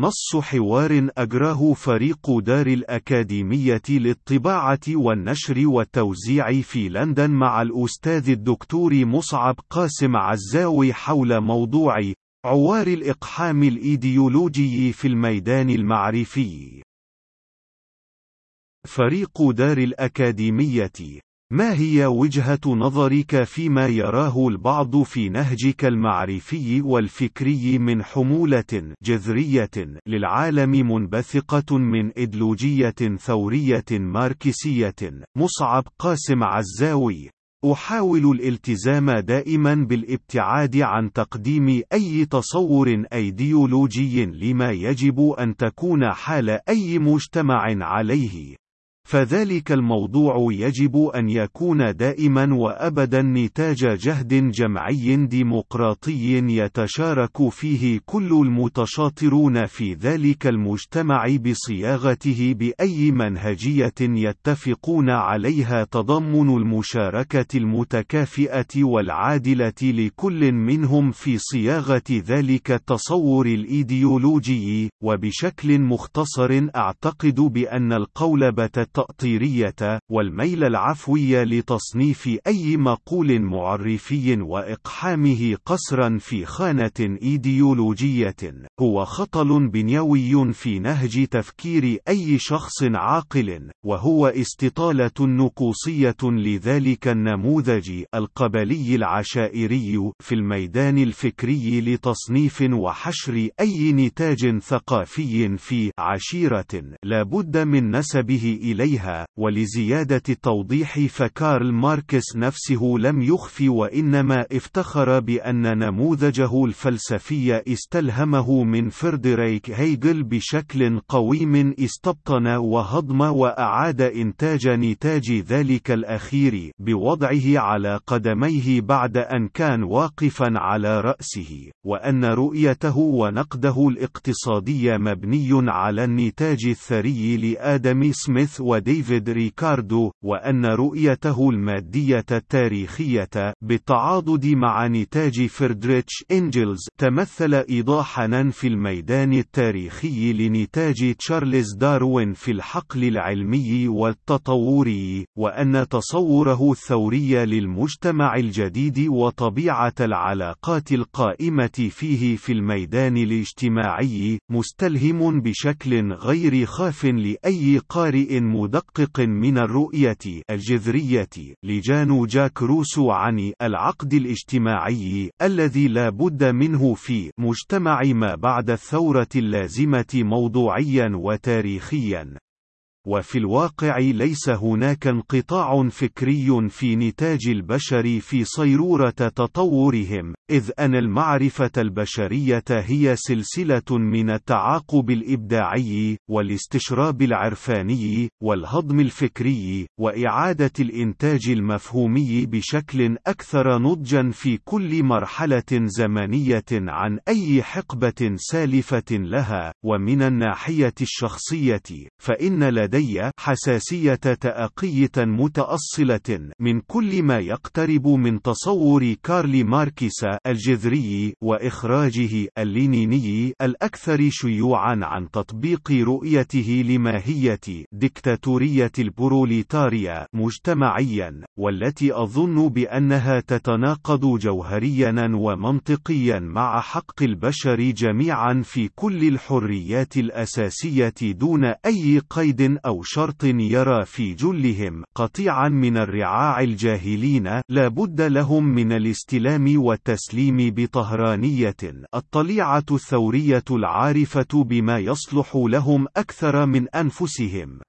نص حوار أجراه فريق دار الأكاديمية للطباعة والنشر والتوزيع في لندن مع الأستاذ الدكتور مصعب قاسم عزاوي حول موضوع عوار الإقحام الإيديولوجي في الميدان المعرفي. فريق دار الأكاديمية ما هي وجهة نظرك فيما يراه البعض في نهجك المعرفي والفكري من حمولة جذرية للعالم منبثقة من إدلوجية ثورية ماركسية؟ مصعب قاسم عزاوي أحاول الالتزام دائما بالابتعاد عن تقديم أي تصور أيديولوجي لما يجب أن تكون حال أي مجتمع عليه فذلك الموضوع يجب أن يكون دائما وأبدا نتاج جهد جمعي ديمقراطي يتشارك فيه كل المتشاطرون في ذلك المجتمع بصياغته بأي منهجية يتفقون عليها تضمن المشاركة المتكافئة والعادلة لكل منهم في صياغة ذلك التصور الإيديولوجي وبشكل مختصر أعتقد بأن القولبة التأطيرية، والميل العفوي لتصنيف أي مقول معرفي وإقحامه قصرا في خانة إيديولوجية، هو خطل بنيوي في نهج تفكير أي شخص عاقل، وهو استطالة نقوصية لذلك النموذج القبلي العشائري في الميدان الفكري لتصنيف وحشر أي نتاج ثقافي في عشيرة. لا بد من نسبه إليه عليها ولزيادة التوضيح فكارل ماركس نفسه لم يخف وإنما افتخر بأن نموذجه الفلسفي استلهمه من فردريك هيجل بشكل قويم استبطن وهضم وأعاد إنتاج نتاج ذلك الأخير بوضعه على قدميه بعد أن كان واقفا على رأسه وأن رؤيته ونقده الاقتصادي مبني على النتاج الثري لآدم سميث وديفيد ريكاردو وأن رؤيته المادية التاريخية بالتعاضد مع نتاج فردريتش إنجلز تمثل إيضاحا في الميدان التاريخي لنتاج تشارلز داروين في الحقل العلمي والتطوري وأن تصوره الثوري للمجتمع الجديد وطبيعة العلاقات القائمة فيه في الميدان الاجتماعي مستلهم بشكل غير خاف لأي قارئ مدقق من الرؤية الجذرية لجان جاك روسو عن العقد الاجتماعي الذي لا بد منه في مجتمع ما بعد الثورة اللازمة موضوعيا وتاريخيا. وفي الواقع ليس هناك انقطاع فكري في نتاج البشر في صيرورة تطورهم، إذ أن المعرفة البشرية هي سلسلة من التعاقب الإبداعي، والاستشراب العرفاني، والهضم الفكري، وإعادة الإنتاج المفهومي بشكل أكثر نضجا في كل مرحلة زمنية عن أي حقبة سالفة لها، ومن الناحية الشخصية، فإن لدى لدي حساسية تأقية متأصلة من كل ما يقترب من تصور كارل ماركس الجذري وإخراجه اللينيني الأكثر شيوعا عن تطبيق رؤيته لماهية ديكتاتورية البروليتاريا مجتمعيا والتي أظن بأنها تتناقض جوهريا ومنطقيا مع حق البشر جميعا في كل الحريات الأساسية دون أي قيد أو شرط يرى في جلهم قطيعا من الرعاع الجاهلين لا بد لهم من الاستلام والتسليم بطهرانية. الطليعة الثورية العارفة بما يصلح لهم أكثر من أنفسهم.